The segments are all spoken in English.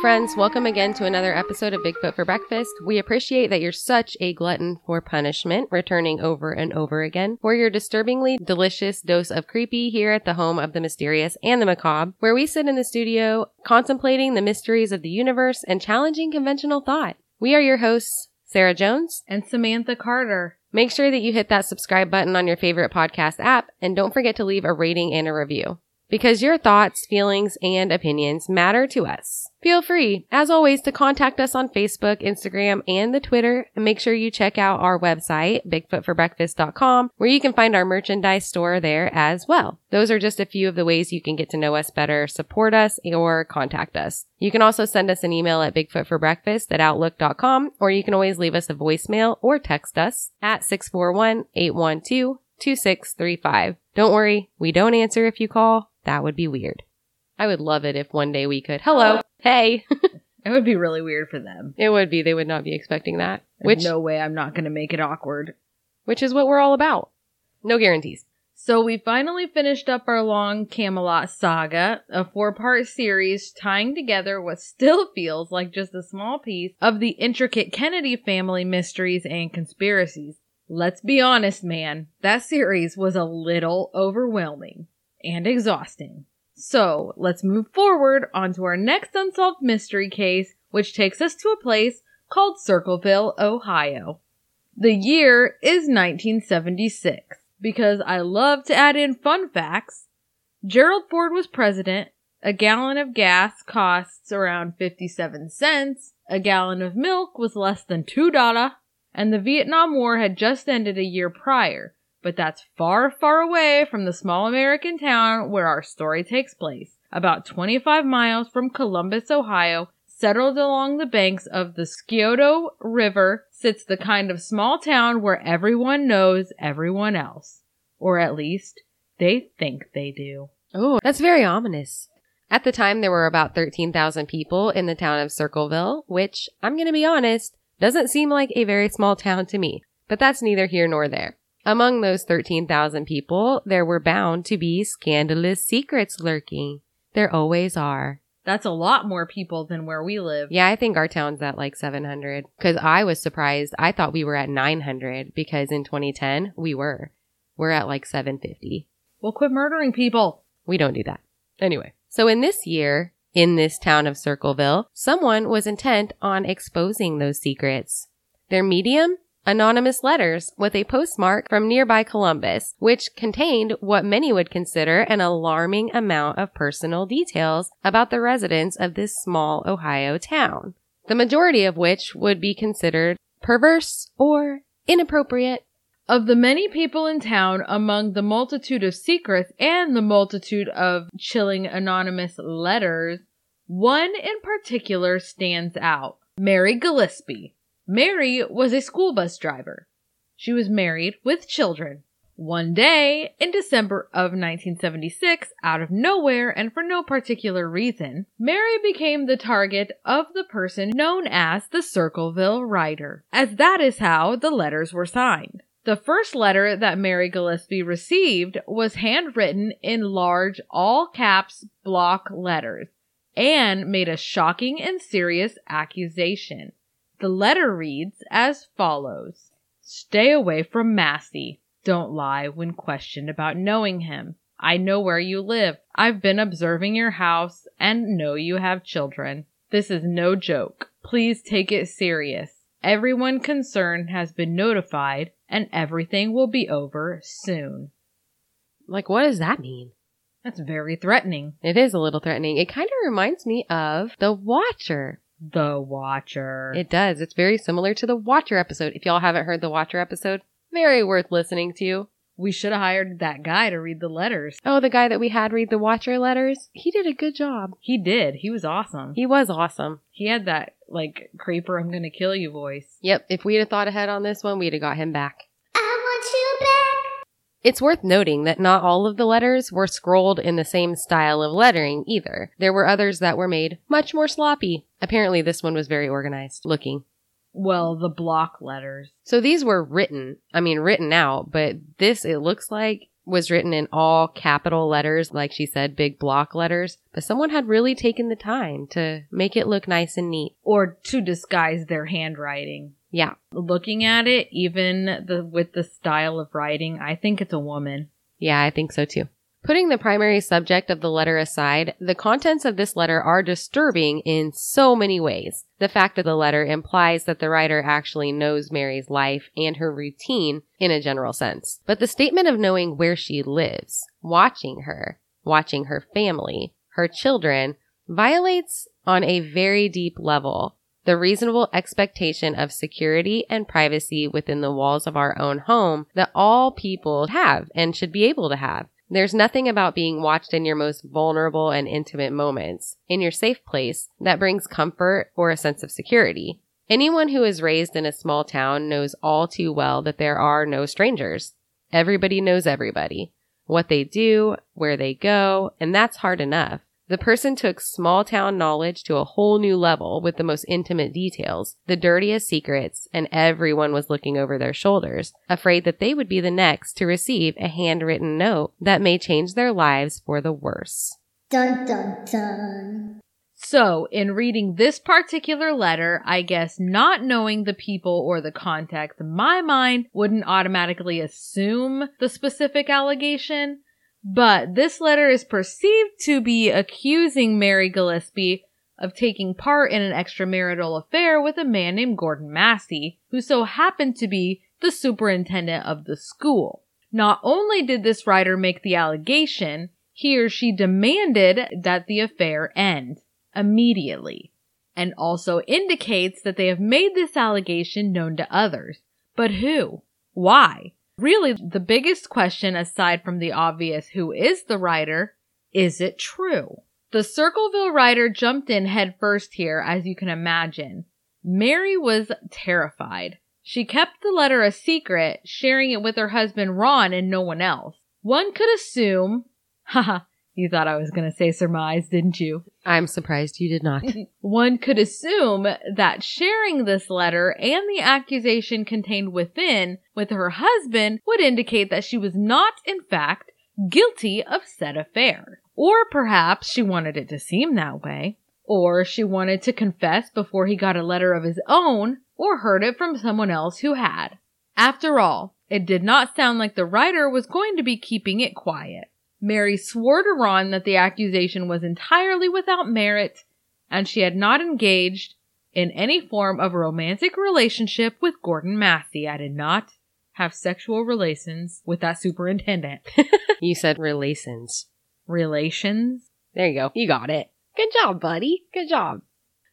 friends. Welcome again to another episode of Bigfoot for Breakfast. We appreciate that you're such a glutton for punishment, returning over and over again for your disturbingly delicious dose of creepy here at the home of the mysterious and the macabre, where we sit in the studio contemplating the mysteries of the universe and challenging conventional thought. We are your hosts, Sarah Jones. and Samantha Carter. Make sure that you hit that subscribe button on your favorite podcast app and don't forget to leave a rating and a review. Because your thoughts, feelings, and opinions matter to us. Feel free, as always, to contact us on Facebook, Instagram, and the Twitter. And make sure you check out our website, bigfootforbreakfast.com, where you can find our merchandise store there as well. Those are just a few of the ways you can get to know us better, support us, or contact us. You can also send us an email at bigfootforbreakfast at outlook.com, or you can always leave us a voicemail or text us at 641 812 2635. Don't worry, we don't answer if you call. That would be weird. I would love it if one day we could, hello, hey. It would be really weird for them. it would be, they would not be expecting that. There's Which, no way I'm not going to make it awkward. which is what we're all about. No guarantees. So we finally finished up our long Camelot saga, a four-part series tying together what still feels like just a small piece of the intricate Kennedy family mysteries and conspiracies. Let's be honest, man, that series was a little overwhelming and exhausting. So let's move forward onto our next unsolved mystery case, which takes us to a place called Circleville, Ohio. The year is 1976. Because I love to add in fun facts, Gerald Ford was president, a gallon of gas costs around 57 cents, a gallon of milk was less than $2, and the Vietnam War had just ended a year prior. But that's far, far away from the small American town where our story takes place. About 25 miles from Columbus, Ohio, settled along the banks of the Scioto River, sits the kind of small town where everyone knows everyone else. Or at least, they think they do. Oh, that's very ominous. At the time, there were about 13,000 people in the town of Circleville, which, I'm going to be honest, doesn't seem like a very small town to me. But that's neither here nor there. Among those 13,000 people, there were bound to be scandalous secrets lurking. There always are. That's a lot more people than where we live. Yeah, I think our town's at like 700. Cause I was surprised. I thought we were at 900 because in 2010 we were. We're at like 750. Well, quit murdering people. We don't do that. Anyway, so in this year, in this town of Circleville, someone was intent on exposing those secrets. Their medium? Anonymous letters with a postmark from nearby Columbus, which contained what many would consider an alarming amount of personal details about the residents of this small Ohio town. The majority of which would be considered perverse or inappropriate. Of the many people in town, among the multitude of secrets and the multitude of chilling anonymous letters, one in particular stands out. Mary Gillespie. Mary was a school bus driver. She was married with children. One day, in December of 1976, out of nowhere and for no particular reason, Mary became the target of the person known as the Circleville Writer, as that is how the letters were signed. The first letter that Mary Gillespie received was handwritten in large all caps block letters and made a shocking and serious accusation. The letter reads as follows. Stay away from Massey. Don't lie when questioned about knowing him. I know where you live. I've been observing your house and know you have children. This is no joke. Please take it serious. Everyone concerned has been notified and everything will be over soon. Like, what does that mean? That's very threatening. It is a little threatening. It kind of reminds me of The Watcher. The Watcher. It does. It's very similar to the Watcher episode. If y'all haven't heard the Watcher episode, very worth listening to. We should have hired that guy to read the letters. Oh, the guy that we had read the Watcher letters, he did a good job. He did. He was awesome. He was awesome. He had that, like, creeper, I'm gonna kill you voice. Yep, if we'd have thought ahead on this one, we'd have got him back. I want you back. It's worth noting that not all of the letters were scrolled in the same style of lettering either. There were others that were made much more sloppy. Apparently, this one was very organized looking. Well, the block letters. So these were written, I mean, written out, but this, it looks like, was written in all capital letters, like she said, big block letters. But someone had really taken the time to make it look nice and neat. Or to disguise their handwriting. Yeah. Looking at it, even the with the style of writing, I think it's a woman. Yeah, I think so too. Putting the primary subject of the letter aside, the contents of this letter are disturbing in so many ways. The fact that the letter implies that the writer actually knows Mary's life and her routine in a general sense. But the statement of knowing where she lives, watching her, watching her family, her children, violates on a very deep level the reasonable expectation of security and privacy within the walls of our own home that all people have and should be able to have. There's nothing about being watched in your most vulnerable and intimate moments, in your safe place, that brings comfort or a sense of security. Anyone who is raised in a small town knows all too well that there are no strangers. Everybody knows everybody, what they do, where they go, and that's hard enough. The person took small town knowledge to a whole new level with the most intimate details, the dirtiest secrets, and everyone was looking over their shoulders, afraid that they would be the next to receive a handwritten note that may change their lives for the worse. Dun dun dun. So, in reading this particular letter, I guess not knowing the people or the context, my mind wouldn't automatically assume the specific allegation. But this letter is perceived to be accusing Mary Gillespie of taking part in an extramarital affair with a man named Gordon Massey, who so happened to be the superintendent of the school. Not only did this writer make the allegation, he or she demanded that the affair end immediately, and also indicates that they have made this allegation known to others. But who? Why? Really, the biggest question aside from the obvious who is the writer, is it true? The Circleville writer jumped in headfirst here, as you can imagine. Mary was terrified. She kept the letter a secret, sharing it with her husband Ron and no one else. One could assume, haha, you thought I was going to say surmise, didn't you? I'm surprised you did not. One could assume that sharing this letter and the accusation contained within with her husband would indicate that she was not, in fact, guilty of said affair. Or perhaps she wanted it to seem that way. Or she wanted to confess before he got a letter of his own or heard it from someone else who had. After all, it did not sound like the writer was going to be keeping it quiet. Mary swore to Ron that the accusation was entirely without merit and she had not engaged in any form of romantic relationship with Gordon Massey. I did not have sexual relations with that superintendent. you said relations. relations? There you go. You got it. Good job, buddy. Good job.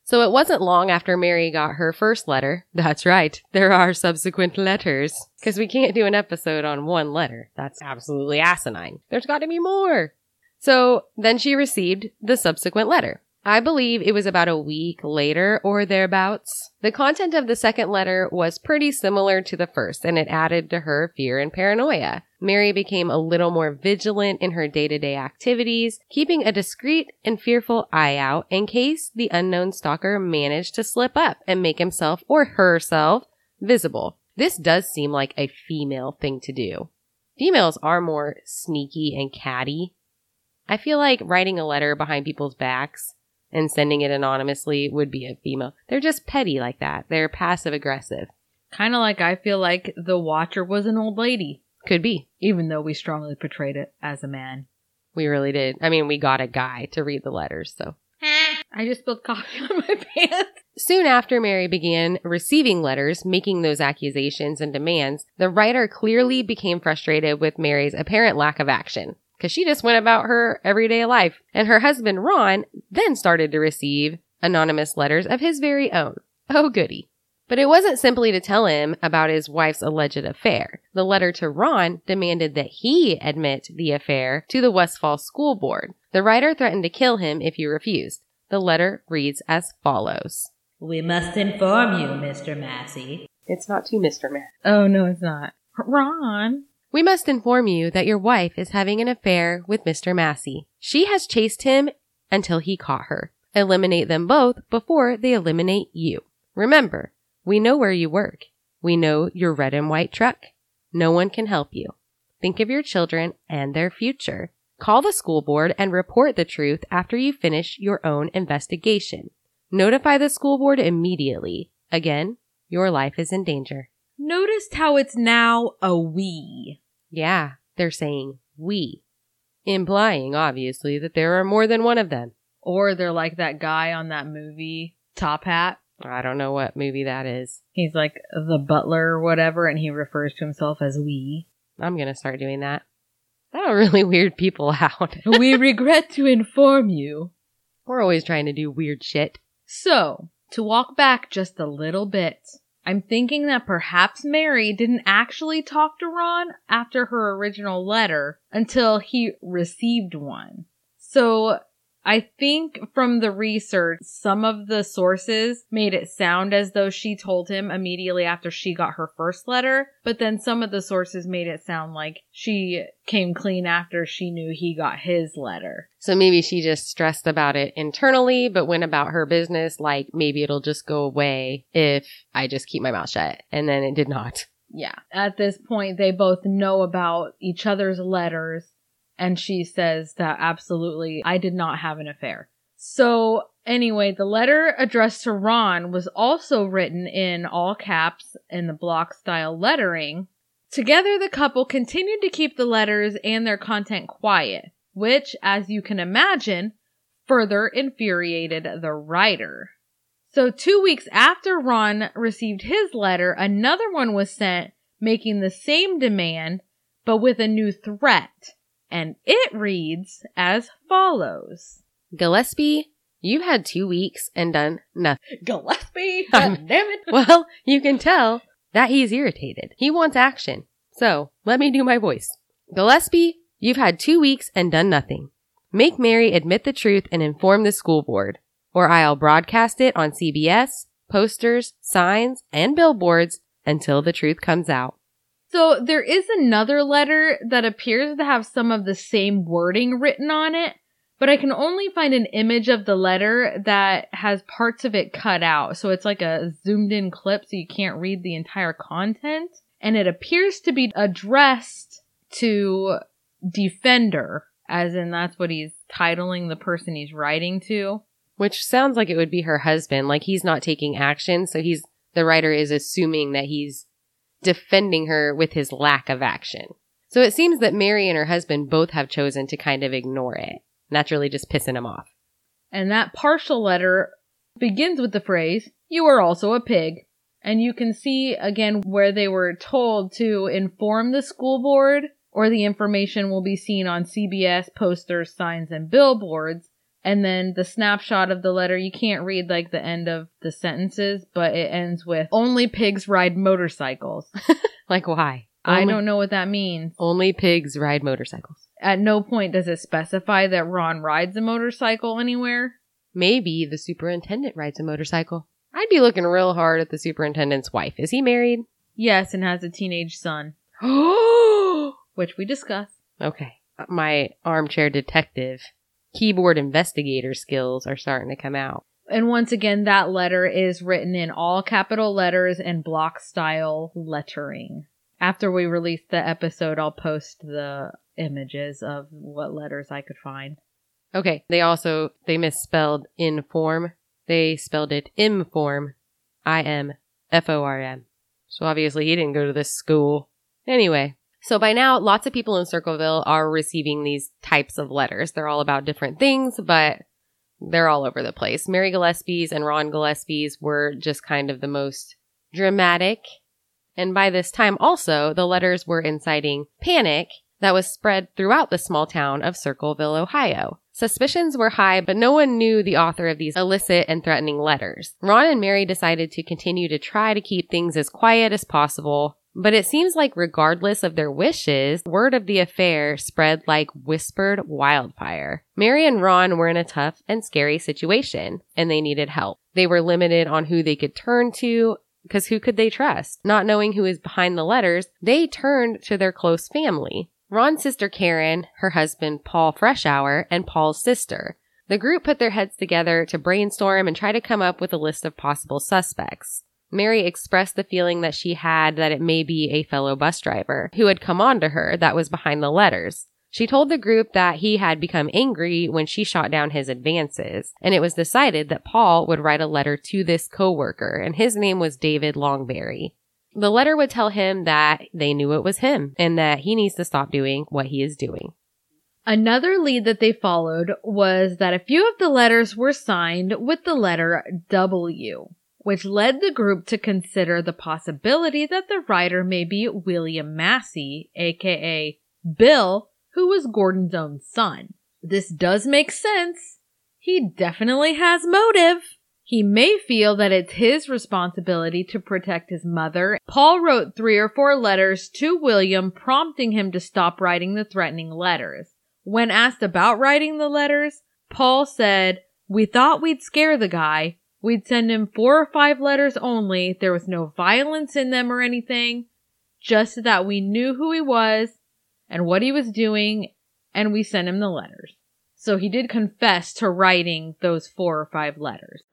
So it wasn't long after Mary got her first letter. That's right. There are subsequent letters. Because we can't do an episode on one letter. That's absolutely asinine. There's got to be more. So then she received the subsequent letter. I believe it was about a week later or thereabouts. The content of the second letter was pretty similar to the first and it added to her fear and paranoia. Mary became a little more vigilant in her day-to-day activities, keeping a discreet and fearful eye out in case the unknown stalker managed to slip up and make himself or herself visible. This does seem like a female thing to do. Females are more sneaky and catty. I feel like writing a letter behind people's backs and sending it anonymously would be a female. They're just petty like that. They're passive aggressive. Kind of like I feel like the watcher was an old lady, Could be. even though we strongly portrayed it as a man. We really did. I mean, we got a guy to read the letters, so. I just spilled coffee on my pants. Soon after Mary began receiving letters making those accusations and demands, the writer clearly became frustrated with Mary's apparent lack of action. Because she just went about her everyday life. And her husband, Ron, then started to receive anonymous letters of his very own. Oh, goody. But it wasn't simply to tell him about his wife's alleged affair. The letter to Ron demanded that he admit the affair to the Westfall School Board. The writer threatened to kill him if he refused. The letter reads as follows. We must inform you, Mr. Massey. It's not to Mr. Matt. Oh, no, it's not. Ron. We must inform you that your wife is having an affair with Mr. Massey. She has chased him until he caught her. Eliminate them both before they eliminate you. Remember, We know where you work. We know your red and white truck. No one can help you. Think of your children and their future. Call the school board and report the truth after you finish your own investigation. Notify the school board immediately. Again, your life is in danger. Noticed how it's now a we. Yeah, they're saying we, implying obviously that there are more than one of them. Or they're like that guy on that movie, Top Hat. I don't know what movie that is. He's like the butler or whatever, and he refers to himself as we. I'm going to start doing that. That'll really weird people out. we regret to inform you. We're always trying to do weird shit. So, to walk back just a little bit, I'm thinking that perhaps Mary didn't actually talk to Ron after her original letter until he received one. So I think from the research, some of the sources made it sound as though she told him immediately after she got her first letter, but then some of the sources made it sound like she came clean after she knew he got his letter. So maybe she just stressed about it internally, but went about her business like maybe it'll just go away if I just keep my mouth shut. And then it did not. Yeah. At this point, they both know about each other's letters and she says that absolutely, I did not have an affair. So anyway, the letter addressed to Ron was also written in all caps in the block style lettering. Together, the couple continued to keep the letters and their content quiet, which, as you can imagine, further infuriated the writer. So two weeks after Ron received his letter, another one was sent making the same demand, but with a new threat and it reads as follows. Gillespie, you've had two weeks and done nothing. Gillespie, damn it. Well, you can tell that he's irritated. He wants action. So let me do my voice. Gillespie, you've had two weeks and done nothing. Make Mary admit the truth and inform the school board, or I'll broadcast it on CBS, posters, signs, and billboards until the truth comes out. So there is another letter that appears to have some of the same wording written on it, but I can only find an image of the letter that has parts of it cut out. So it's like a zoomed in clip so you can't read the entire content. And it appears to be addressed to Defender, as in that's what he's titling the person he's writing to. Which sounds like it would be her husband. Like he's not taking action. So he's, the writer is assuming that he's defending her with his lack of action. So it seems that Mary and her husband both have chosen to kind of ignore it, naturally just pissing him off. And that partial letter begins with the phrase, You are also a pig. And you can see again where they were told to inform the school board, or the information will be seen on CBS posters, signs, and billboards. And then the snapshot of the letter, you can't read like the end of the sentences, but it ends with only pigs ride motorcycles. Like why? I don't know what that means. Only pigs ride motorcycles. At no point does it specify that Ron rides a motorcycle anywhere. Maybe the superintendent rides a motorcycle. I'd be looking real hard at the superintendent's wife. Is he married? Yes, and has a teenage son, which we discuss. Okay. Uh, my armchair detective, keyboard investigator skills are starting to come out. And once again, that letter is written in all capital letters and block style lettering. After we release the episode, I'll post the images of what letters I could find. Okay. They also, they misspelled inform. They spelled it inform. I-M-F-O-R-M. So obviously he didn't go to this school. Anyway. So by now, lots of people in Circleville are receiving these types of letters. They're all about different things, but they're all over the place. Mary Gillespie's and Ron Gillespie's were just kind of the most dramatic. And by this time also, the letters were inciting panic that was spread throughout the small town of Circleville, Ohio. Suspicions were high, but no one knew the author of these illicit and threatening letters. Ron and Mary decided to continue to try to keep things as quiet as possible, but it seems like regardless of their wishes, word of the affair spread like whispered wildfire. Mary and Ron were in a tough and scary situation, and they needed help. They were limited on who they could turn to, because who could they trust? Not knowing who is behind the letters, they turned to their close family. Ron's sister Karen, her husband Paul Freshour, and Paul's sister. The group put their heads together to brainstorm and try to come up with a list of possible suspects. Mary expressed the feeling that she had that it may be a fellow bus driver who had come on to her that was behind the letters. She told the group that he had become angry when she shot down his advances, and it was decided that Paul would write a letter to this coworker, and his name was David Longberry. The letter would tell him that they knew it was him and that he needs to stop doing what he is doing. Another lead that they followed was that a few of the letters were signed with the letter W, which led the group to consider the possibility that the writer may be William Massey, aka Bill, who was Gordon's own son. This does make sense. He definitely has motive. He may feel that it's his responsibility to protect his mother. Paul wrote three or four letters to William prompting him to stop writing the threatening letters. When asked about writing the letters, Paul said, We thought we'd scare the guy. We'd send him four or five letters only. There was no violence in them or anything. Just that we knew who he was and what he was doing and we sent him the letters. So he did confess to writing those four or five letters.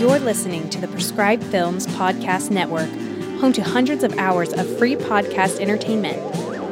You're listening to the Prescribed Films Podcast Network, home to hundreds of hours of free podcast entertainment.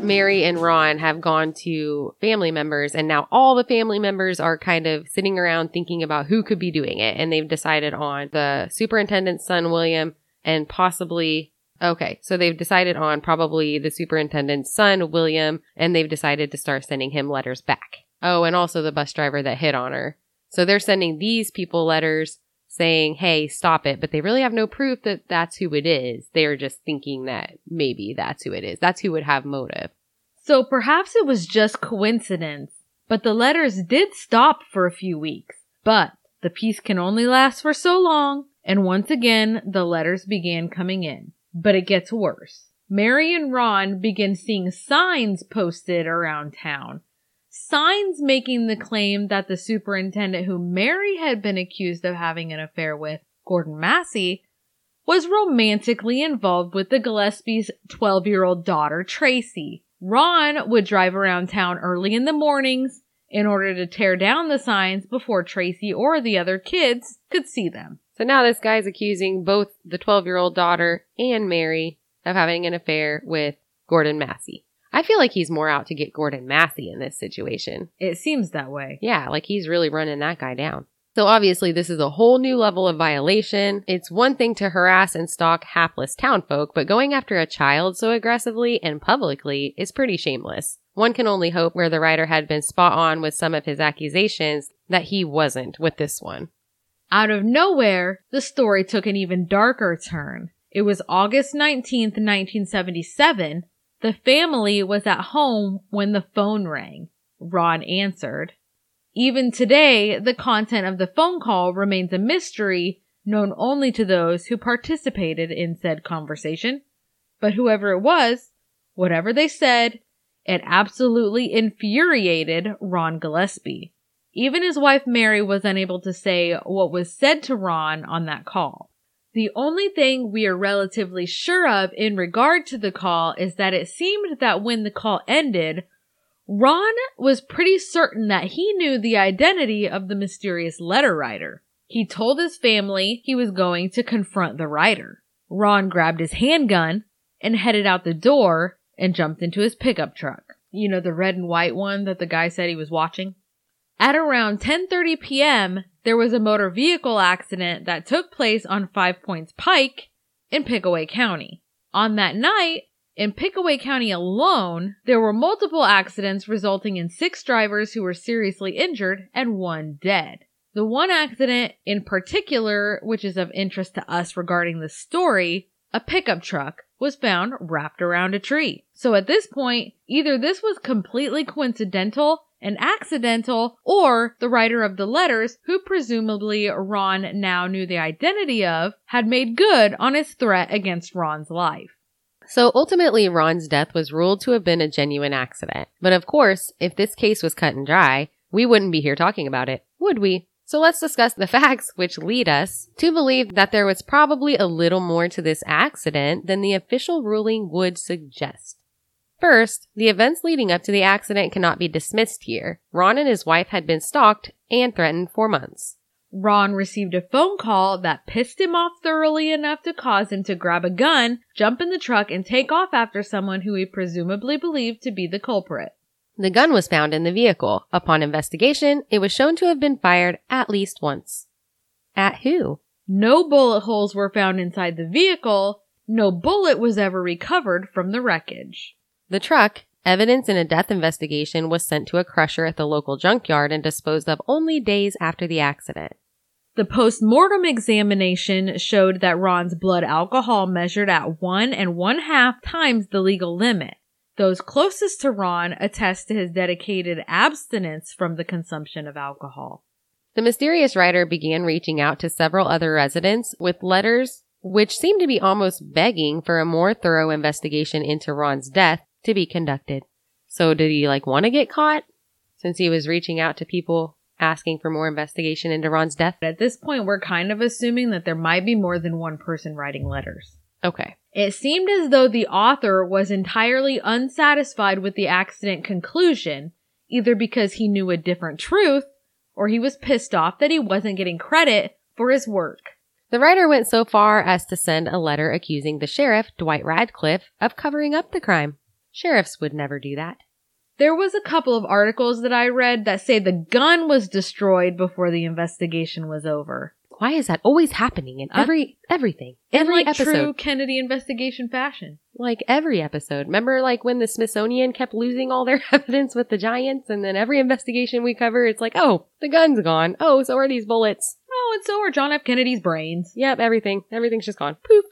Mary and Ron have gone to family members, and now all the family members are kind of sitting around thinking about who could be doing it. And they've decided on the superintendent's son, William, and possibly, okay, so they've decided on probably the superintendent's son, William, and they've decided to start sending him letters back. Oh, and also the bus driver that hit on her. So they're sending these people letters saying, hey, stop it. But they really have no proof that that's who it is. They're just thinking that maybe that's who it is. That's who would have motive. So perhaps it was just coincidence, but the letters did stop for a few weeks. But the peace can only last for so long, and once again the letters began coming in. But it gets worse. Mary and Ron begin seeing signs posted around town signs making the claim that the superintendent who Mary had been accused of having an affair with, Gordon Massey, was romantically involved with the Gillespie's 12 year old daughter, Tracy. Ron would drive around town early in the mornings in order to tear down the signs before Tracy or the other kids could see them. So now this guy's accusing both the 12 year old daughter and Mary of having an affair with Gordon Massey. I feel like he's more out to get Gordon Massey in this situation. It seems that way. Yeah, like he's really running that guy down. So obviously this is a whole new level of violation. It's one thing to harass and stalk hapless townfolk, but going after a child so aggressively and publicly is pretty shameless. One can only hope where the writer had been spot on with some of his accusations that he wasn't with this one. Out of nowhere, the story took an even darker turn. It was August 19th, 1977, the family was at home when the phone rang. Ron answered. Even today, the content of the phone call remains a mystery known only to those who participated in said conversation. But whoever it was, whatever they said, it absolutely infuriated Ron Gillespie. Even his wife Mary was unable to say what was said to Ron on that call. The only thing we are relatively sure of in regard to the call is that it seemed that when the call ended, Ron was pretty certain that he knew the identity of the mysterious letter writer. He told his family he was going to confront the writer. Ron grabbed his handgun and headed out the door and jumped into his pickup truck. You know, the red and white one that the guy said he was watching? At around 10:30 p.m., there was a motor vehicle accident that took place on Five Points Pike in Pickaway County. On that night, in Pickaway County alone, there were multiple accidents resulting in six drivers who were seriously injured and one dead. The one accident in particular, which is of interest to us regarding the story, a pickup truck was found wrapped around a tree. So at this point, either this was completely coincidental an accidental, or the writer of the letters, who presumably Ron now knew the identity of, had made good on his threat against Ron's life. So ultimately, Ron's death was ruled to have been a genuine accident. But of course, if this case was cut and dry, we wouldn't be here talking about it, would we? So let's discuss the facts which lead us to believe that there was probably a little more to this accident than the official ruling would suggest. First, the events leading up to the accident cannot be dismissed here. Ron and his wife had been stalked and threatened for months. Ron received a phone call that pissed him off thoroughly enough to cause him to grab a gun, jump in the truck, and take off after someone who he presumably believed to be the culprit. The gun was found in the vehicle. Upon investigation, it was shown to have been fired at least once. At who? No bullet holes were found inside the vehicle. No bullet was ever recovered from the wreckage. The truck, evidence in a death investigation, was sent to a crusher at the local junkyard and disposed of only days after the accident. The post-mortem examination showed that Ron's blood alcohol measured at one and one half times the legal limit. Those closest to Ron attest to his dedicated abstinence from the consumption of alcohol. The mysterious writer began reaching out to several other residents with letters which seemed to be almost begging for a more thorough investigation into Ron's death to be conducted. So did he like want to get caught since he was reaching out to people asking for more investigation into Ron's death? At this point, we're kind of assuming that there might be more than one person writing letters. Okay. It seemed as though the author was entirely unsatisfied with the accident conclusion, either because he knew a different truth or he was pissed off that he wasn't getting credit for his work. The writer went so far as to send a letter accusing the sheriff, Dwight Radcliffe, of covering up the crime. Sheriffs would never do that. There was a couple of articles that I read that say the gun was destroyed before the investigation was over. Why is that always happening in every everything? Every like episode. true Kennedy investigation fashion. Like every episode. Remember like when the Smithsonian kept losing all their evidence with the giants and then every investigation we cover it's like, "Oh, the gun's gone. Oh, so are these bullets." Oh, and so are John F. Kennedy's brains. Yep, everything. Everything's just gone. Poof.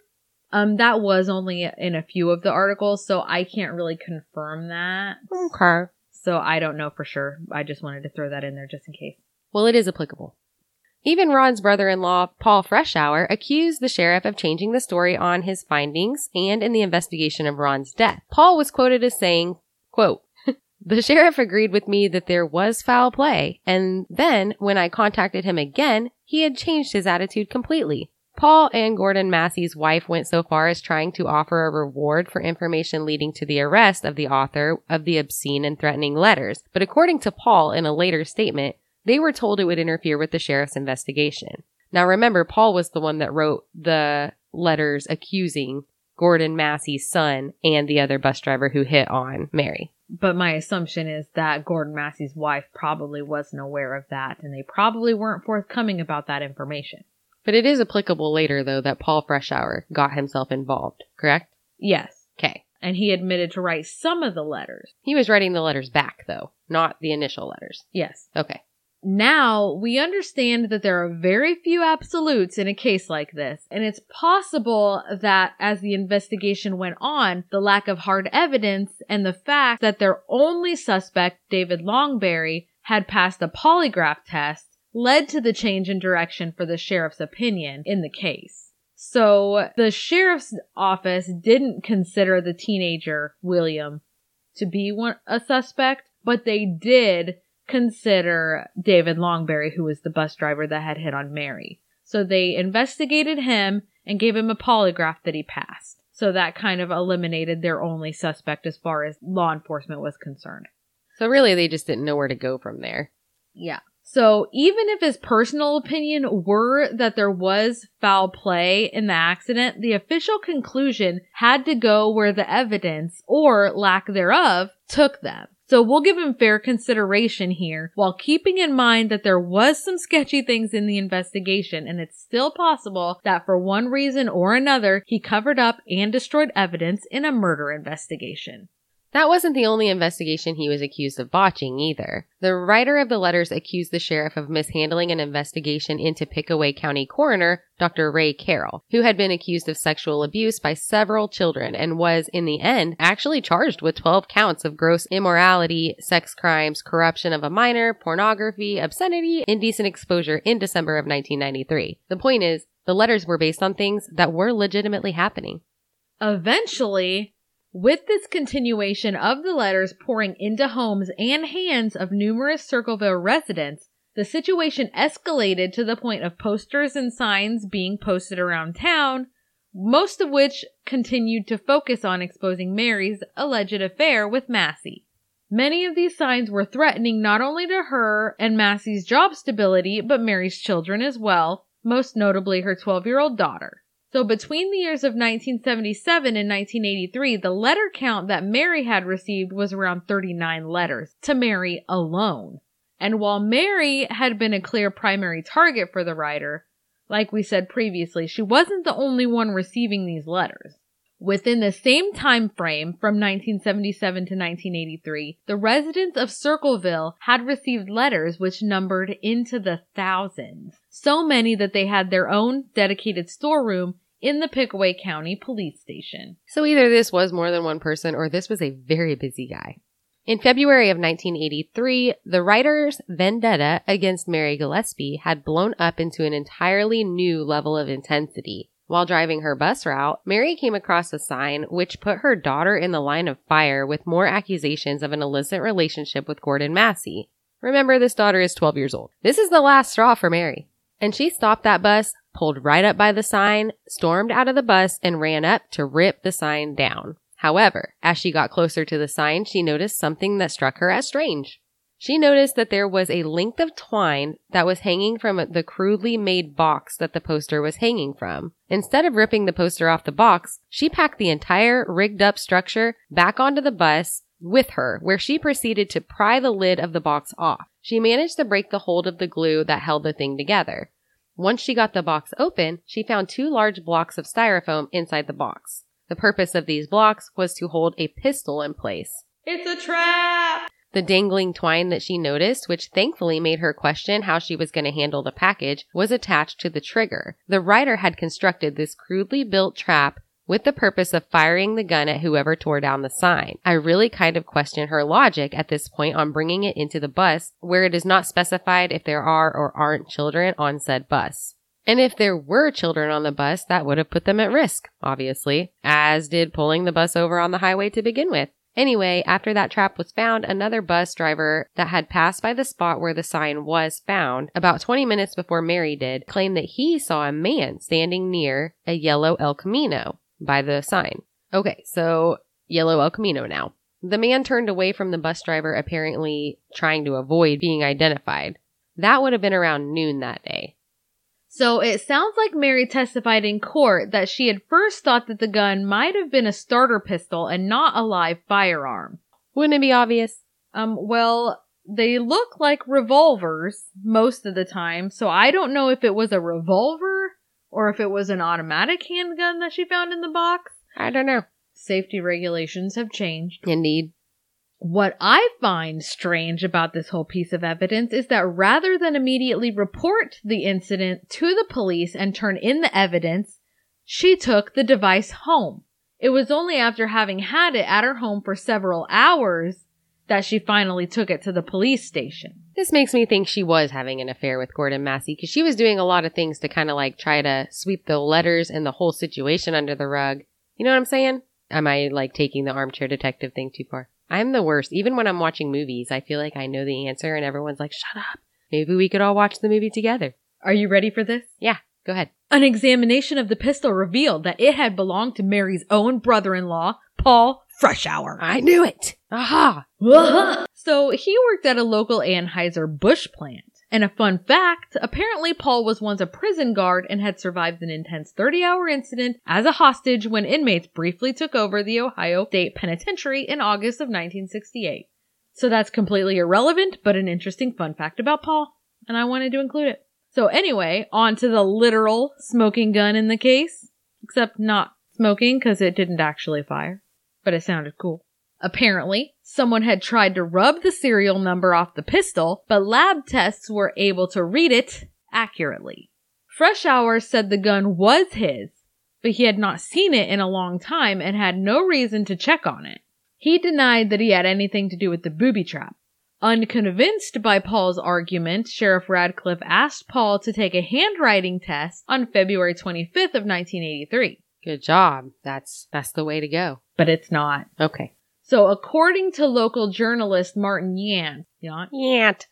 Um, that was only in a few of the articles, so I can't really confirm that. Okay. So I don't know for sure. I just wanted to throw that in there just in case. Well, it is applicable. Even Ron's brother-in-law, Paul Freshour, accused the sheriff of changing the story on his findings and in the investigation of Ron's death. Paul was quoted as saying, quote, the sheriff agreed with me that there was foul play, and then, when I contacted him again, he had changed his attitude completely. Paul and Gordon Massey's wife went so far as trying to offer a reward for information leading to the arrest of the author of the obscene and threatening letters. But according to Paul in a later statement, they were told it would interfere with the sheriff's investigation. Now remember, Paul was the one that wrote the letters accusing Gordon Massey's son and the other bus driver who hit on Mary. But my assumption is that Gordon Massey's wife probably wasn't aware of that, and they probably weren't forthcoming about that information. But it is applicable later, though, that Paul Freshour got himself involved, correct? Yes. Okay. And he admitted to write some of the letters. He was writing the letters back, though, not the initial letters. Yes. Okay. Now we understand that there are very few absolutes in a case like this, and it's possible that as the investigation went on, the lack of hard evidence and the fact that their only suspect, David Longberry, had passed a polygraph test led to the change in direction for the sheriff's opinion in the case. So the sheriff's office didn't consider the teenager, William, to be one, a suspect, but they did consider David Longberry, who was the bus driver that had hit on Mary. So they investigated him and gave him a polygraph that he passed. So that kind of eliminated their only suspect as far as law enforcement was concerned. So really, they just didn't know where to go from there. Yeah. So even if his personal opinion were that there was foul play in the accident, the official conclusion had to go where the evidence or lack thereof took them. So we'll give him fair consideration here while keeping in mind that there was some sketchy things in the investigation and it's still possible that for one reason or another he covered up and destroyed evidence in a murder investigation. That wasn't the only investigation he was accused of botching either. The writer of the letters accused the sheriff of mishandling an investigation into Pickaway County coroner, Dr. Ray Carroll, who had been accused of sexual abuse by several children and was, in the end, actually charged with 12 counts of gross immorality, sex crimes, corruption of a minor, pornography, obscenity, indecent exposure in December of 1993. The point is, the letters were based on things that were legitimately happening. Eventually, with this continuation of the letters pouring into homes and hands of numerous Circleville residents, the situation escalated to the point of posters and signs being posted around town, most of which continued to focus on exposing Mary's alleged affair with Massey. Many of these signs were threatening not only to her and Massey's job stability, but Mary's children as well, most notably her 12 year old daughter. So between the years of 1977 and 1983, the letter count that Mary had received was around 39 letters to Mary alone. And while Mary had been a clear primary target for the writer, like we said previously, she wasn't the only one receiving these letters. Within the same time frame from 1977 to 1983, the residents of Circleville had received letters which numbered into the thousands. So many that they had their own dedicated storeroom in the Pickaway County Police Station. So either this was more than one person or this was a very busy guy. In February of 1983, the writer's vendetta against Mary Gillespie had blown up into an entirely new level of intensity. While driving her bus route, Mary came across a sign which put her daughter in the line of fire with more accusations of an illicit relationship with Gordon Massey. Remember, this daughter is 12 years old. This is the last straw for Mary. And she stopped that bus, pulled right up by the sign, stormed out of the bus, and ran up to rip the sign down. However, as she got closer to the sign, she noticed something that struck her as strange. She noticed that there was a length of twine that was hanging from the crudely made box that the poster was hanging from. Instead of ripping the poster off the box, she packed the entire rigged up structure back onto the bus with her, where she proceeded to pry the lid of the box off. She managed to break the hold of the glue that held the thing together. Once she got the box open, she found two large blocks of styrofoam inside the box. The purpose of these blocks was to hold a pistol in place. It's a trap! The dangling twine that she noticed, which thankfully made her question how she was going to handle the package, was attached to the trigger. The writer had constructed this crudely built trap with the purpose of firing the gun at whoever tore down the sign. I really kind of question her logic at this point on bringing it into the bus where it is not specified if there are or aren't children on said bus. And if there were children on the bus, that would have put them at risk, obviously, as did pulling the bus over on the highway to begin with. Anyway, after that trap was found, another bus driver that had passed by the spot where the sign was found about 20 minutes before Mary did claimed that he saw a man standing near a yellow El Camino by the sign. Okay, so yellow El Camino now. The man turned away from the bus driver, apparently trying to avoid being identified. That would have been around noon that day. So it sounds like Mary testified in court that she had first thought that the gun might have been a starter pistol and not a live firearm. Wouldn't it be obvious? Um, well, they look like revolvers most of the time, so I don't know if it was a revolver or if it was an automatic handgun that she found in the box. I don't know. Safety regulations have changed. Indeed. What I find strange about this whole piece of evidence is that rather than immediately report the incident to the police and turn in the evidence, she took the device home. It was only after having had it at her home for several hours that she finally took it to the police station. This makes me think she was having an affair with Gordon Massey because she was doing a lot of things to kind of like try to sweep the letters and the whole situation under the rug. You know what I'm saying? Am I like taking the armchair detective thing too far? I'm the worst. Even when I'm watching movies, I feel like I know the answer and everyone's like, shut up. Maybe we could all watch the movie together. Are you ready for this? Yeah, go ahead. An examination of the pistol revealed that it had belonged to Mary's own brother-in-law, Paul Freshour. I knew it. Aha. Uh-huh. So he worked at a local Anheuser Busch plant. And a fun fact, apparently Paul was once a prison guard and had survived an intense 30 hour incident as a hostage when inmates briefly took over the Ohio State Penitentiary in August of 1968. So that's completely irrelevant, but an interesting fun fact about Paul, and I wanted to include it. So anyway, on to the literal smoking gun in the case, except not smoking because it didn't actually fire, but it sounded cool. Apparently, someone had tried to rub the serial number off the pistol, but lab tests were able to read it accurately. Freshour said the gun was his, but he had not seen it in a long time and had no reason to check on it. He denied that he had anything to do with the booby trap. Unconvinced by Paul's argument, Sheriff Radcliffe asked Paul to take a handwriting test on February 25th of 1983. Good job. That's that's the way to go. But it's not. Okay. So according to local journalist Martin Yant, Yant, Yant.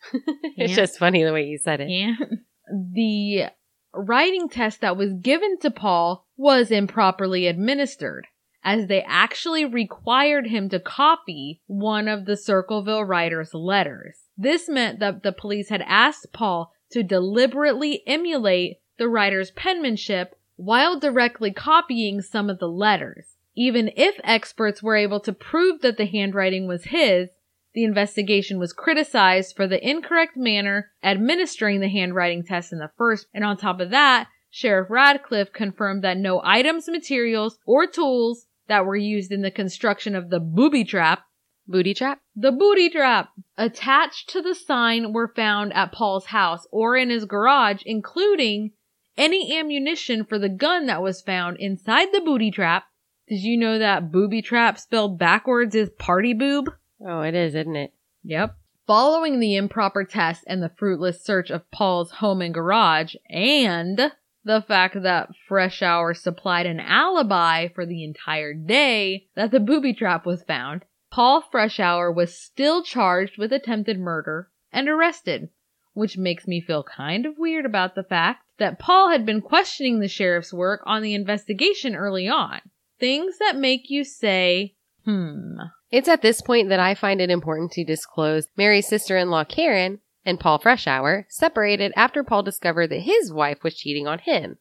it's just funny the way you said it. Yant, the writing test that was given to Paul was improperly administered, as they actually required him to copy one of the Circleville writer's letters. This meant that the police had asked Paul to deliberately emulate the writer's penmanship while directly copying some of the letters. Even if experts were able to prove that the handwriting was his, the investigation was criticized for the incorrect manner administering the handwriting test in the first. And on top of that, Sheriff Radcliffe confirmed that no items, materials, or tools that were used in the construction of the booby trap Booty trap? the booty trap attached to the sign were found at Paul's house or in his garage, including any ammunition for the gun that was found inside the booty trap. Did you know that booby trap spelled backwards is party boob? Oh, it is, isn't it? Yep. Following the improper test and the fruitless search of Paul's home and garage, and the fact that Freshour supplied an alibi for the entire day that the booby trap was found, Paul Freshour was still charged with attempted murder and arrested, which makes me feel kind of weird about the fact that Paul had been questioning the sheriff's work on the investigation early on. Things that make you say, hmm. It's at this point that I find it important to disclose Mary's sister-in-law Karen and Paul Freshour separated after Paul discovered that his wife was cheating on him.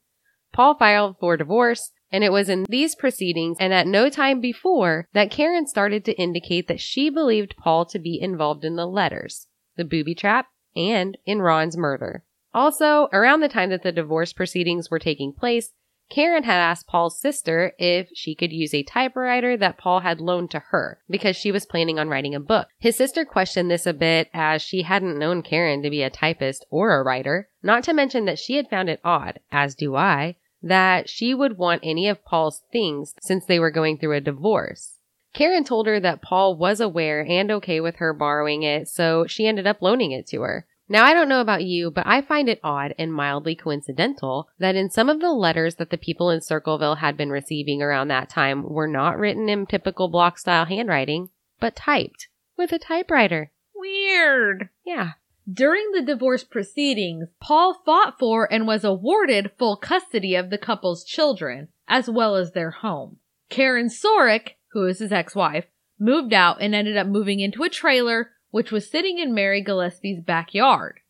Paul filed for divorce, and it was in these proceedings and at no time before that Karen started to indicate that she believed Paul to be involved in the letters, the booby trap, and in Ron's murder. Also, around the time that the divorce proceedings were taking place, Karen had asked Paul's sister if she could use a typewriter that Paul had loaned to her because she was planning on writing a book. His sister questioned this a bit as she hadn't known Karen to be a typist or a writer, not to mention that she had found it odd, as do I, that she would want any of Paul's things since they were going through a divorce. Karen told her that Paul was aware and okay with her borrowing it, so she ended up loaning it to her. Now, I don't know about you, but I find it odd and mildly coincidental that in some of the letters that the people in Circleville had been receiving around that time were not written in typical block style handwriting, but typed with a typewriter. Weird. Yeah. During the divorce proceedings, Paul fought for and was awarded full custody of the couple's children, as well as their home. Karen Sorick, who is his ex-wife, moved out and ended up moving into a trailer which was sitting in Mary Gillespie's backyard.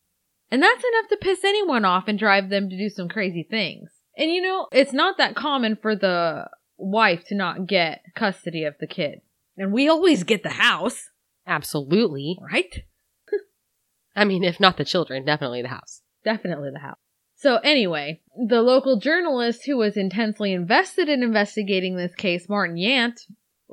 And that's enough to piss anyone off and drive them to do some crazy things. And you know, it's not that common for the wife to not get custody of the kid. And we always get the house, Absolutely. right? I mean, if not the children, definitely the house. Definitely the house. So anyway, the local journalist who was intensely invested in investigating this case, Martin Yant,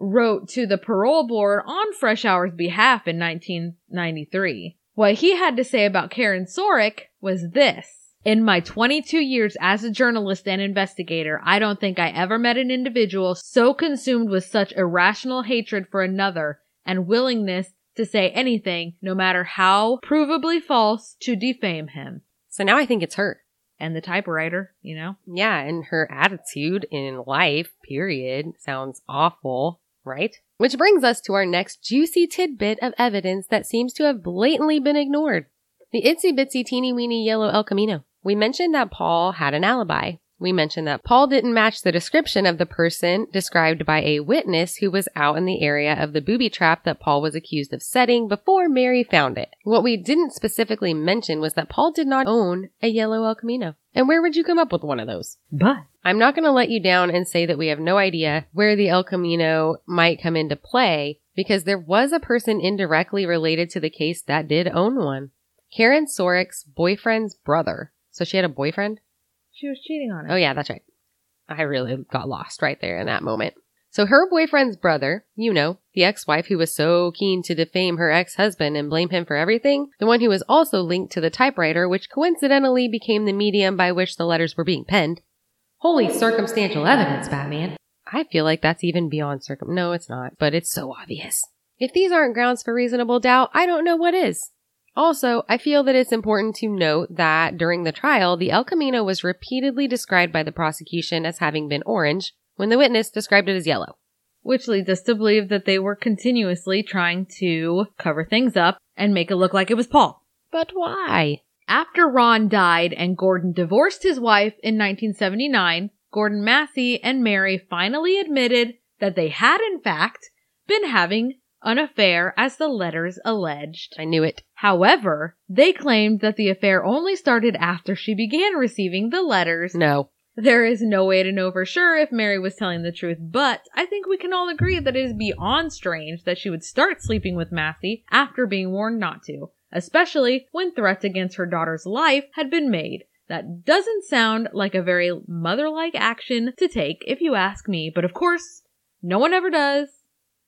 wrote to the parole board on Freshour's behalf in 1993. What he had to say about Karen Sorick was this. In my 22 years as a journalist and investigator, I don't think I ever met an individual so consumed with such irrational hatred for another and willingness to say anything, no matter how provably false, to defame him. So now I think it's her. And the typewriter, you know? Yeah, and her attitude in life, period, sounds awful, right? Which brings us to our next juicy tidbit of evidence that seems to have blatantly been ignored. The itsy bitsy teeny weeny yellow El Camino. We mentioned that Paul had an alibi. We mentioned that Paul didn't match the description of the person described by a witness who was out in the area of the booby trap that Paul was accused of setting before Mary found it. What we didn't specifically mention was that Paul did not own a yellow El Camino. And where would you come up with one of those? But I'm not going to let you down and say that we have no idea where the El Camino might come into play because there was a person indirectly related to the case that did own one. Karen Sorick's boyfriend's brother. So she had a boyfriend? she was cheating on him. Oh yeah, that's right. I really got lost right there in that moment. So her boyfriend's brother, you know, the ex-wife who was so keen to defame her ex-husband and blame him for everything, the one who was also linked to the typewriter which coincidentally became the medium by which the letters were being penned. Holy circumstantial evidence, Batman. I feel like that's even beyond circum. No, it's not, but it's so obvious. If these aren't grounds for reasonable doubt, I don't know what is. Also, I feel that it's important to note that during the trial, the El Camino was repeatedly described by the prosecution as having been orange, when the witness described it as yellow. Which leads us to believe that they were continuously trying to cover things up and make it look like it was Paul. But why? After Ron died and Gordon divorced his wife in 1979, Gordon Massey and Mary finally admitted that they had, in fact, been having an affair as the letters alleged. I knew it. However, they claimed that the affair only started after she began receiving the letters. No. There is no way to know for sure if Mary was telling the truth, but I think we can all agree that it is beyond strange that she would start sleeping with Massey after being warned not to, especially when threats against her daughter's life had been made. That doesn't sound like a very mother-like action to take if you ask me, but of course, no one ever does.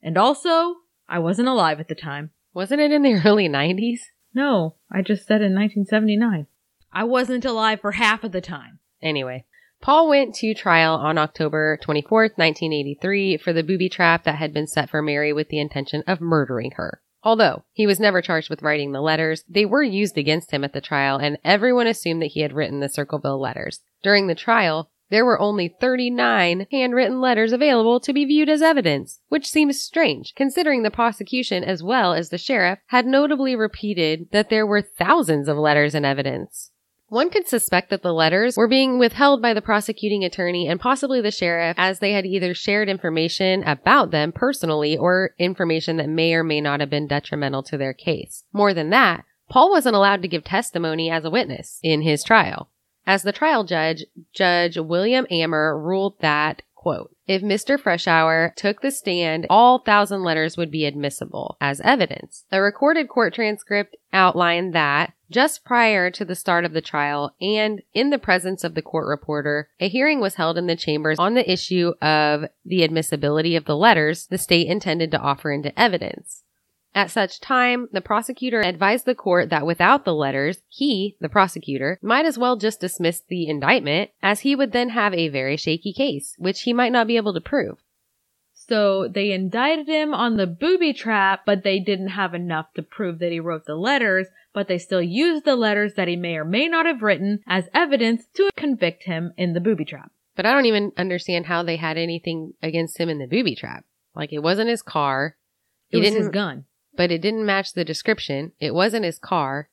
And also, I wasn't alive at the time. Wasn't it in the early 90s? No, I just said in 1979. I wasn't alive for half of the time. Anyway, Paul went to trial on October 24th, 1983 for the booby trap that had been set for Mary with the intention of murdering her. Although he was never charged with writing the letters, they were used against him at the trial and everyone assumed that he had written the Circleville letters. During the trial, there were only 39 handwritten letters available to be viewed as evidence, which seems strange, considering the prosecution as well as the sheriff had notably repeated that there were thousands of letters in evidence. One could suspect that the letters were being withheld by the prosecuting attorney and possibly the sheriff as they had either shared information about them personally or information that may or may not have been detrimental to their case. More than that, Paul wasn't allowed to give testimony as a witness in his trial. As the trial judge, Judge William Ammer ruled that Quote, if Mr. Freshour took the stand, all thousand letters would be admissible as evidence. A recorded court transcript outlined that just prior to the start of the trial and in the presence of the court reporter, a hearing was held in the chambers on the issue of the admissibility of the letters the state intended to offer into evidence. At such time, the prosecutor advised the court that without the letters, he, the prosecutor, might as well just dismiss the indictment, as he would then have a very shaky case, which he might not be able to prove. So they indicted him on the booby trap, but they didn't have enough to prove that he wrote the letters, but they still used the letters that he may or may not have written as evidence to convict him in the booby trap. But I don't even understand how they had anything against him in the booby trap. Like it wasn't his car. It He was didn't his gun. But it didn't match the description. It wasn't his car.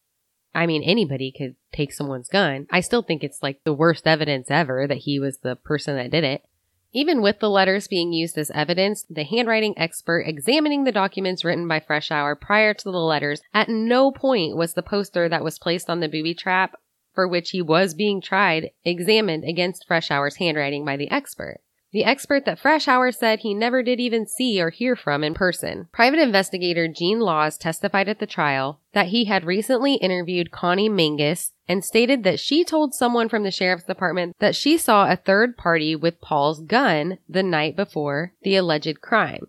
I mean, anybody could take someone's gun. I still think it's like the worst evidence ever that he was the person that did it. Even with the letters being used as evidence, the handwriting expert examining the documents written by Freshour prior to the letters, at no point was the poster that was placed on the booby trap for which he was being tried examined against Freshour's handwriting by the expert. The expert that Freshour said he never did even see or hear from in person. Private investigator Gene Laws testified at the trial that he had recently interviewed Connie Mangus and stated that she told someone from the sheriff's department that she saw a third party with Paul's gun the night before the alleged crime.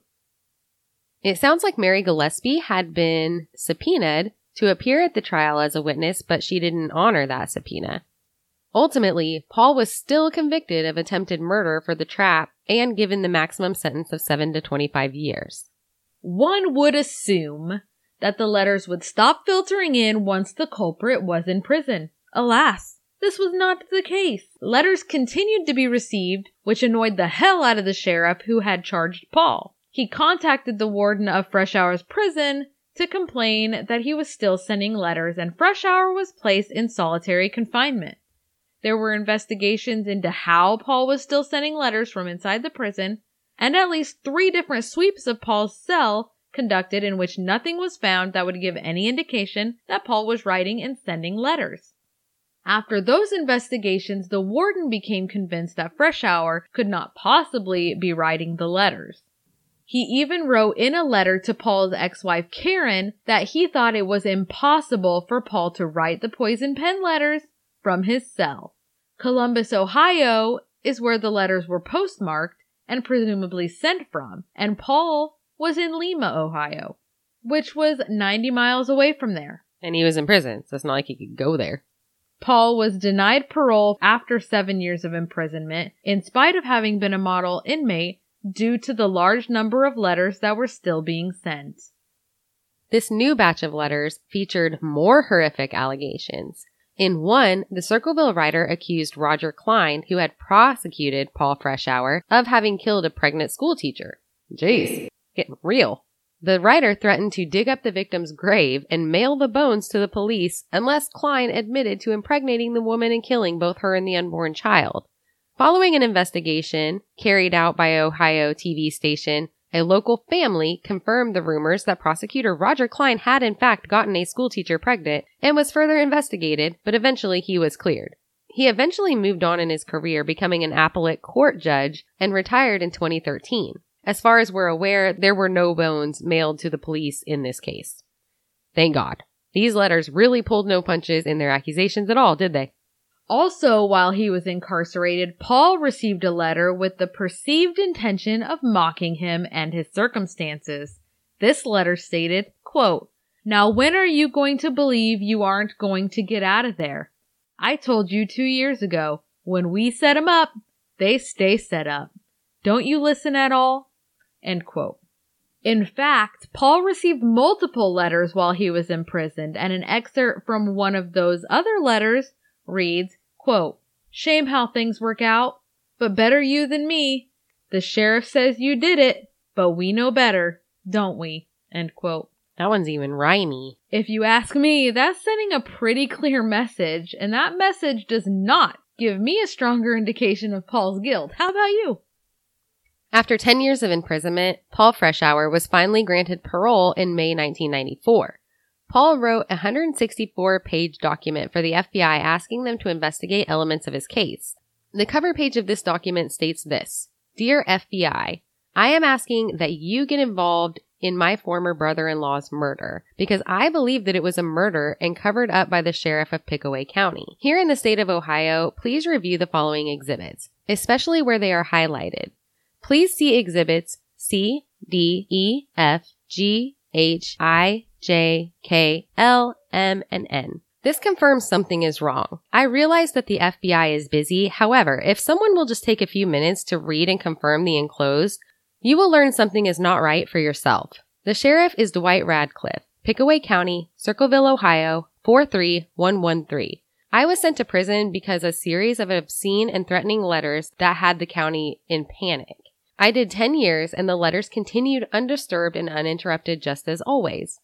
It sounds like Mary Gillespie had been subpoenaed to appear at the trial as a witness, but she didn't honor that subpoena. Ultimately, Paul was still convicted of attempted murder for the trap and given the maximum sentence of 7 to 25 years. One would assume that the letters would stop filtering in once the culprit was in prison. Alas, this was not the case. Letters continued to be received, which annoyed the hell out of the sheriff who had charged Paul. He contacted the warden of Freshour's prison to complain that he was still sending letters and Freshour was placed in solitary confinement. There were investigations into how Paul was still sending letters from inside the prison, and at least three different sweeps of Paul's cell conducted in which nothing was found that would give any indication that Paul was writing and sending letters. After those investigations, the warden became convinced that Freshour could not possibly be writing the letters. He even wrote in a letter to Paul's ex-wife Karen that he thought it was impossible for Paul to write the poison pen letters from his cell. Columbus, Ohio is where the letters were postmarked, and presumably sent from, and Paul was in Lima, Ohio, which was 90 miles away from there. And he was in prison, so it's not like he could go there. Paul was denied parole after seven years of imprisonment, in spite of having been a model inmate, due to the large number of letters that were still being sent. This new batch of letters featured more horrific allegations. In one, the Circleville writer accused Roger Kline, who had prosecuted Paul Freshour, of having killed a pregnant schoolteacher. Jeez, getting real. The writer threatened to dig up the victim's grave and mail the bones to the police unless Kline admitted to impregnating the woman and killing both her and the unborn child. Following an investigation carried out by Ohio TV station, a local family confirmed the rumors that prosecutor Roger Kline had in fact gotten a schoolteacher pregnant and was further investigated, but eventually he was cleared. He eventually moved on in his career, becoming an appellate court judge and retired in 2013. As far as we're aware, there were no bones mailed to the police in this case. Thank God. These letters really pulled no punches in their accusations at all, did they? Also, while he was incarcerated, Paul received a letter with the perceived intention of mocking him and his circumstances. This letter stated, quote, Now when are you going to believe you aren't going to get out of there? I told you two years ago, when we set 'em up, they stay set up. Don't you listen at all? End quote. In fact, Paul received multiple letters while he was imprisoned, and an excerpt from one of those other letters reads, quote, Shame how things work out, but better you than me. The sheriff says you did it, but we know better, don't we? End quote. That one's even rhymey. If you ask me, that's sending a pretty clear message, and that message does not give me a stronger indication of Paul's guilt. How about you? After 10 years of imprisonment, Paul Freshour was finally granted parole in May 1994. Paul wrote a 164 page document for the FBI asking them to investigate elements of his case. The cover page of this document states this Dear FBI, I am asking that you get involved in my former brother in law's murder because I believe that it was a murder and covered up by the sheriff of Pickaway County. Here in the state of Ohio, please review the following exhibits, especially where they are highlighted. Please see exhibits C, D, E, F, G, H, I, J, K, L, M, and N. This confirms something is wrong. I realize that the FBI is busy. However, if someone will just take a few minutes to read and confirm the enclosed, you will learn something is not right for yourself. The sheriff is Dwight Radcliffe, Pickaway County, Circleville, Ohio, 43113. I was sent to prison because a series of obscene and threatening letters that had the county in panic. I did 10 years and the letters continued undisturbed and uninterrupted just as always.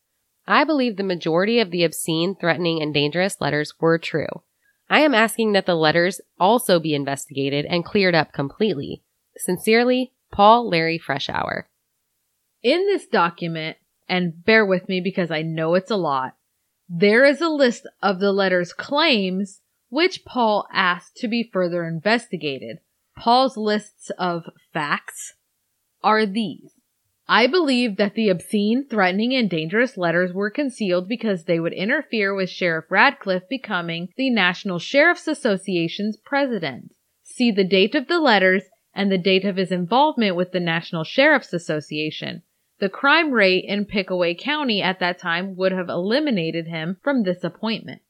I believe the majority of the obscene, threatening, and dangerous letters were true. I am asking that the letters also be investigated and cleared up completely. Sincerely, Paul Larry Freshour. In this document, and bear with me because I know it's a lot, there is a list of the letter's claims which Paul asked to be further investigated. Paul's lists of facts are these. I believe that the obscene, threatening, and dangerous letters were concealed because they would interfere with Sheriff Radcliffe becoming the National Sheriff's Association's president. See the date of the letters and the date of his involvement with the National Sheriff's Association. The crime rate in Pickaway County at that time would have eliminated him from this appointment.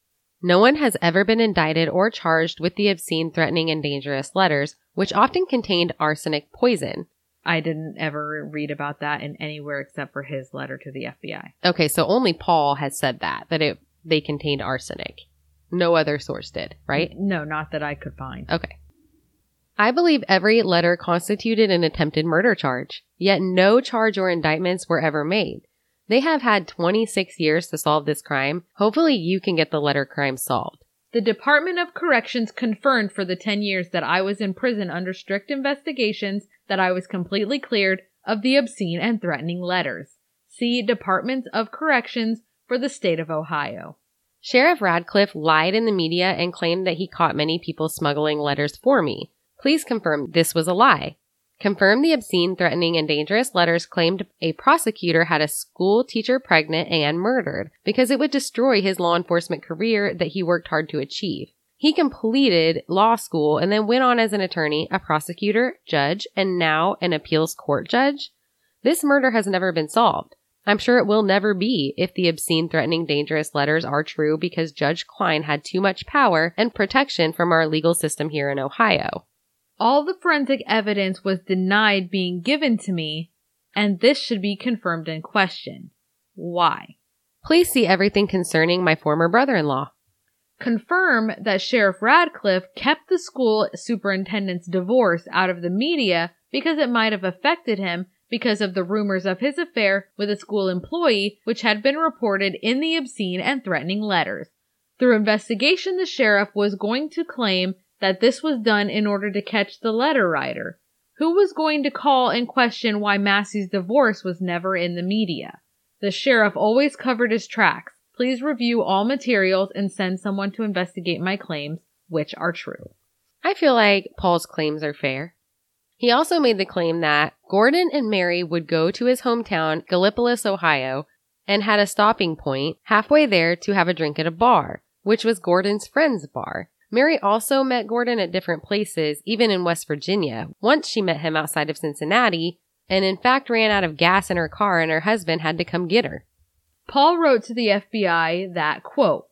No one has ever been indicted or charged with the obscene, threatening, and dangerous letters, which often contained arsenic poison. I didn't ever read about that in anywhere except for his letter to the FBI. Okay, so only Paul has said that, that it they contained arsenic. No other source did, right? No, not that I could find. Okay. I believe every letter constituted an attempted murder charge, yet no charge or indictments were ever made. They have had 26 years to solve this crime. Hopefully you can get the letter crime solved. The Department of Corrections confirmed for the 10 years that I was in prison under strict investigations that I was completely cleared of the obscene and threatening letters. See Department of Corrections for the state of Ohio. Sheriff Radcliffe lied in the media and claimed that he caught many people smuggling letters for me. Please confirm this was a lie. Confirm the obscene, threatening, and dangerous letters claimed a prosecutor had a school teacher pregnant and murdered because it would destroy his law enforcement career that he worked hard to achieve. He completed law school and then went on as an attorney, a prosecutor, judge, and now an appeals court judge. This murder has never been solved. I'm sure it will never be if the obscene, threatening, dangerous letters are true because Judge Kline had too much power and protection from our legal system here in Ohio. All the forensic evidence was denied being given to me, and this should be confirmed and questioned. Why? Please see everything concerning my former brother in law. Confirm that Sheriff Radcliffe kept the school superintendent's divorce out of the media because it might have affected him because of the rumors of his affair with a school employee, which had been reported in the obscene and threatening letters. Through investigation, the sheriff was going to claim that this was done in order to catch the letter writer. Who was going to call and question why Massey's divorce was never in the media? The sheriff always covered his tracks. Please review all materials and send someone to investigate my claims, which are true. I feel like Paul's claims are fair. He also made the claim that Gordon and Mary would go to his hometown, Gallipolis, Ohio, and had a stopping point halfway there to have a drink at a bar, which was Gordon's friend's bar. Mary also met Gordon at different places, even in West Virginia. Once she met him outside of Cincinnati, and in fact ran out of gas in her car and her husband had to come get her. Paul wrote to the FBI that, quote,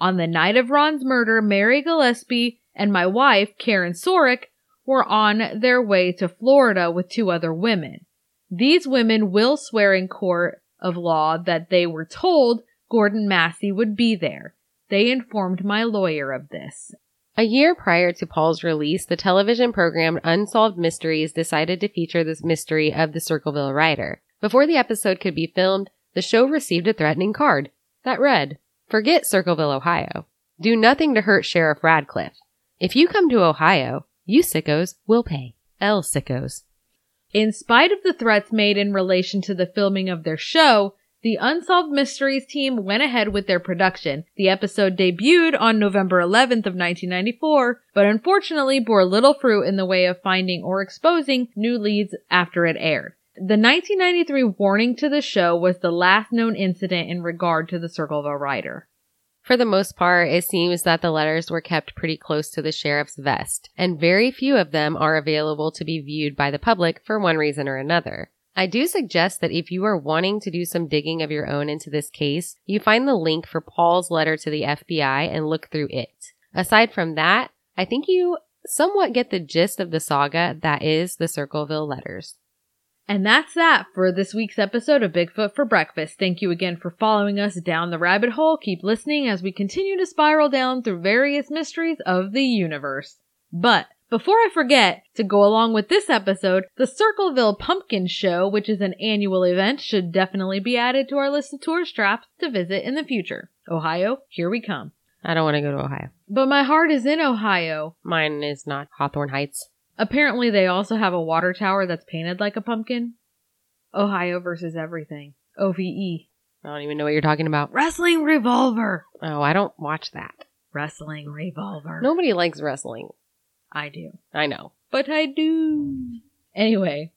on the night of Ron's murder, Mary Gillespie and my wife, Karen Sorick, were on their way to Florida with two other women. These women will swear in court of law that they were told Gordon Massey would be there. They informed my lawyer of this. A year prior to Paul's release, the television program Unsolved Mysteries decided to feature this mystery of the Circleville Writer. Before the episode could be filmed, the show received a threatening card that read, Forget Circleville, Ohio. Do nothing to hurt Sheriff Radcliffe. If you come to Ohio, you sickos will pay. L sickos. In spite of the threats made in relation to the filming of their show, the Unsolved Mysteries team went ahead with their production. The episode debuted on November 11th of 1994, but unfortunately bore little fruit in the way of finding or exposing new leads after it aired. The 1993 warning to the show was the last known incident in regard to the Circleville Writer. For the most part, it seems that the letters were kept pretty close to the sheriff's vest, and very few of them are available to be viewed by the public for one reason or another. I do suggest that if you are wanting to do some digging of your own into this case, you find the link for Paul's letter to the FBI and look through it. Aside from that, I think you somewhat get the gist of the saga that is the Circleville letters. And that's that for this week's episode of Bigfoot for Breakfast. Thank you again for following us down the rabbit hole. Keep listening as we continue to spiral down through various mysteries of the universe. But before I forget, to go along with this episode, the Circleville Pumpkin Show, which is an annual event, should definitely be added to our list of tourist traps to visit in the future. Ohio, here we come. I don't want to go to Ohio. But my heart is in Ohio. Mine is not Hawthorne Heights. Apparently, they also have a water tower that's painted like a pumpkin. Ohio versus everything. OVE. I don't even know what you're talking about. Wrestling Revolver. Oh, I don't watch that. Wrestling Revolver. Nobody likes wrestling. I do. I know. But I do. Anyway,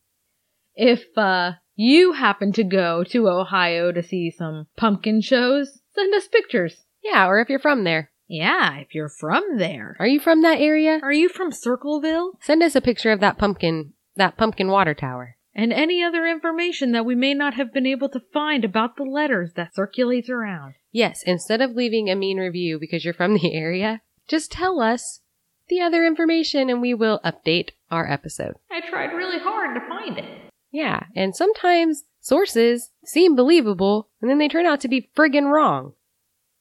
if uh, you happen to go to Ohio to see some pumpkin shows, send us pictures. Yeah, or if you're from there. Yeah, if you're from there. Are you from that area? Are you from Circleville? Send us a picture of that pumpkin, that pumpkin water tower. And any other information that we may not have been able to find about the letters that circulates around. Yes, instead of leaving a mean review because you're from the area, just tell us the other information and we will update our episode. I tried really hard to find it. Yeah, and sometimes sources seem believable and then they turn out to be friggin' wrong.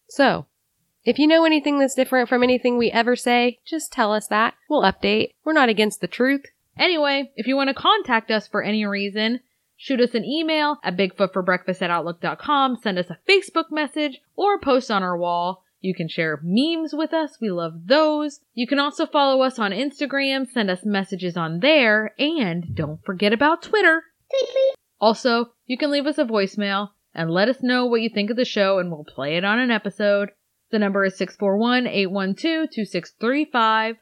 So, if you know anything that's different from anything we ever say, just tell us that. We'll update. We're not against the truth. Anyway, if you want to contact us for any reason, shoot us an email at bigfootforbreakfast at outlook.com, send us a Facebook message, or post on our wall. You can share memes with us. We love those. You can also follow us on Instagram, send us messages on there, and don't forget about Twitter. Also, you can leave us a voicemail and let us know what you think of the show and we'll play it on an episode. The number is 641-812-2635.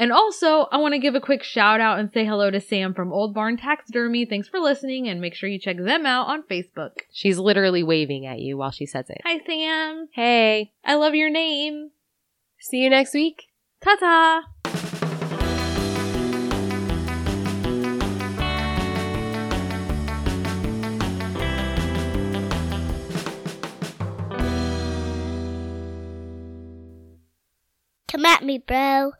And also, I want to give a quick shout out and say hello to Sam from Old Barn Taxidermy. Thanks for listening and make sure you check them out on Facebook. She's literally waving at you while she says it. Hi, Sam. Hey. I love your name. See you next week. Ta ta. Come at me, bro.